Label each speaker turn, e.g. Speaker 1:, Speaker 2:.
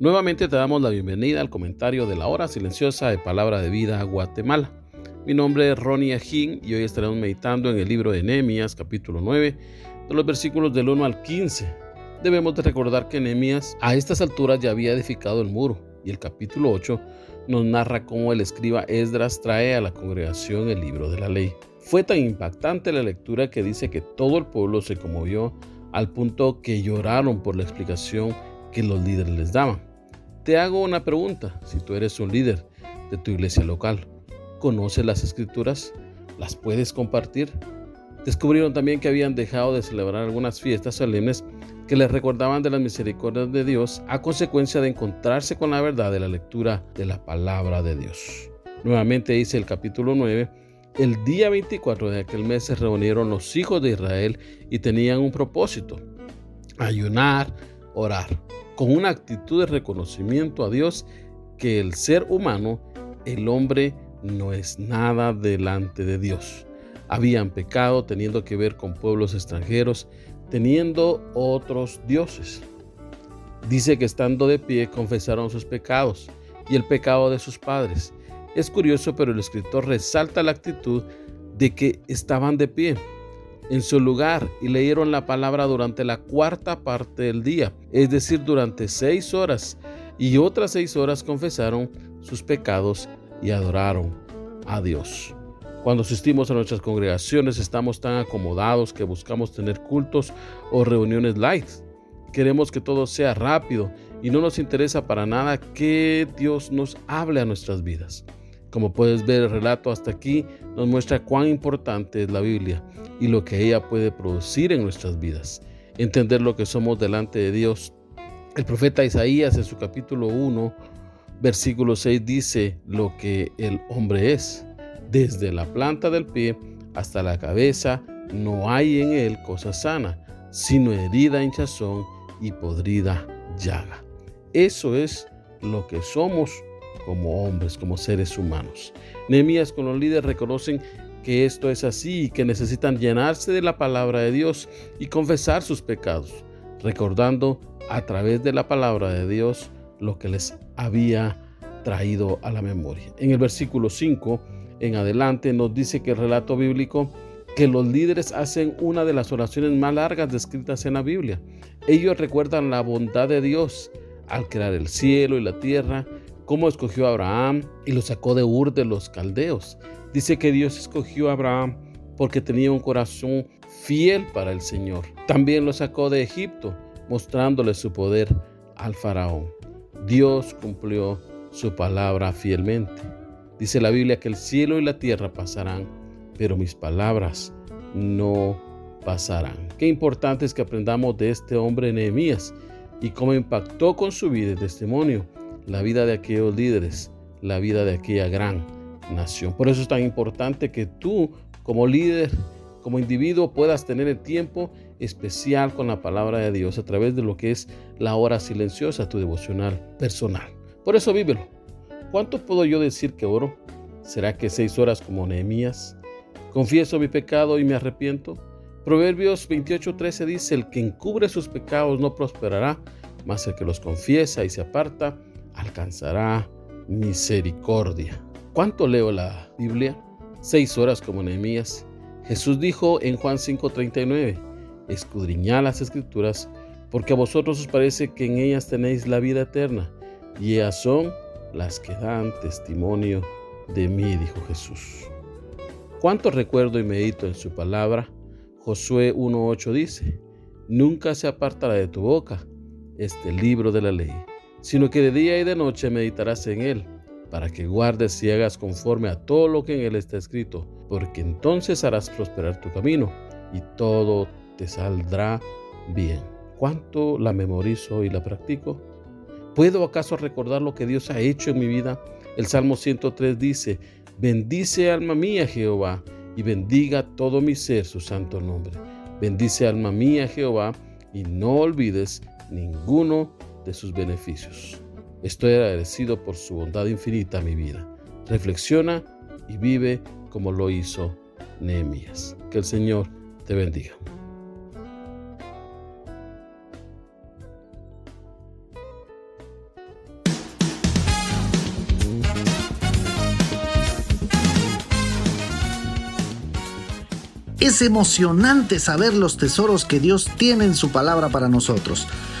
Speaker 1: Nuevamente te damos la bienvenida al comentario de la hora silenciosa de Palabra de Vida Guatemala. Mi nombre es Ronnie Ajín y hoy estaremos meditando en el libro de Nehemías capítulo 9 de los versículos del 1 al 15. Debemos de recordar que Nehemías a estas alturas ya había edificado el muro y el capítulo 8 nos narra cómo el escriba Esdras trae a la congregación el libro de la ley. Fue tan impactante la lectura que dice que todo el pueblo se conmovió al punto que lloraron por la explicación que los líderes les daban. Te hago una pregunta, si tú eres un líder de tu iglesia local, ¿conoces las escrituras? ¿Las puedes compartir? Descubrieron también que habían dejado de celebrar algunas fiestas solemnes que les recordaban de las misericordias de Dios a consecuencia de encontrarse con la verdad de la lectura de la palabra de Dios. Nuevamente dice el capítulo 9, el día 24 de aquel mes se reunieron los hijos de Israel y tenían un propósito, ayunar, orar con una actitud de reconocimiento a Dios que el ser humano, el hombre, no es nada delante de Dios. Habían pecado teniendo que ver con pueblos extranjeros, teniendo otros dioses. Dice que estando de pie confesaron sus pecados y el pecado de sus padres. Es curioso, pero el escritor resalta la actitud de que estaban de pie en su lugar y leyeron la palabra durante la cuarta parte del día, es decir, durante seis horas, y otras seis horas confesaron sus pecados y adoraron a Dios. Cuando asistimos a nuestras congregaciones estamos tan acomodados que buscamos tener cultos o reuniones light. Queremos que todo sea rápido y no nos interesa para nada que Dios nos hable a nuestras vidas. Como puedes ver, el relato hasta aquí nos muestra cuán importante es la Biblia y lo que ella puede producir en nuestras vidas. Entender lo que somos delante de Dios. El profeta Isaías en su capítulo 1, versículo 6 dice lo que el hombre es. Desde la planta del pie hasta la cabeza no hay en él cosa sana, sino herida, hinchazón y podrida llaga. Eso es lo que somos como hombres, como seres humanos. Nehemías con los líderes reconocen que esto es así y que necesitan llenarse de la palabra de Dios y confesar sus pecados, recordando a través de la palabra de Dios lo que les había traído a la memoria. En el versículo 5 en adelante nos dice que el relato bíblico que los líderes hacen una de las oraciones más largas descritas en la Biblia. Ellos recuerdan la bondad de Dios al crear el cielo y la tierra cómo escogió a Abraham y lo sacó de Ur de los caldeos. Dice que Dios escogió a Abraham porque tenía un corazón fiel para el Señor. También lo sacó de Egipto, mostrándole su poder al faraón. Dios cumplió su palabra fielmente. Dice la Biblia que el cielo y la tierra pasarán, pero mis palabras no pasarán. Qué importante es que aprendamos de este hombre Nehemías y cómo impactó con su vida y testimonio la vida de aquellos líderes, la vida de aquella gran nación. Por eso es tan importante que tú como líder, como individuo, puedas tener el tiempo especial con la palabra de Dios a través de lo que es la hora silenciosa, tu devocional personal. Por eso vívelo. ¿Cuánto puedo yo decir que oro? ¿Será que seis horas como Nehemías? ¿Confieso mi pecado y me arrepiento? Proverbios 28:13 dice, el que encubre sus pecados no prosperará, mas el que los confiesa y se aparta alcanzará misericordia. ¿Cuánto leo la Biblia? Seis horas como Nehemías. Jesús dijo en Juan 5:39, escudriñad las escrituras, porque a vosotros os parece que en ellas tenéis la vida eterna, y ellas son las que dan testimonio de mí, dijo Jesús. ¿Cuánto recuerdo y medito en su palabra? Josué 1.8 dice, nunca se apartará de tu boca este libro de la ley sino que de día y de noche meditarás en él, para que guardes y hagas conforme a todo lo que en él está escrito, porque entonces harás prosperar tu camino y todo te saldrá bien. ¿Cuánto la memorizo y la practico? ¿Puedo acaso recordar lo que Dios ha hecho en mi vida? El Salmo 103 dice, bendice alma mía Jehová y bendiga todo mi ser su santo nombre. Bendice alma mía Jehová y no olvides ninguno de sus beneficios. Estoy agradecido por su bondad infinita a mi vida. Reflexiona y vive como lo hizo Nehemías. Que el Señor te bendiga.
Speaker 2: Es emocionante saber los tesoros que Dios tiene en su palabra para nosotros.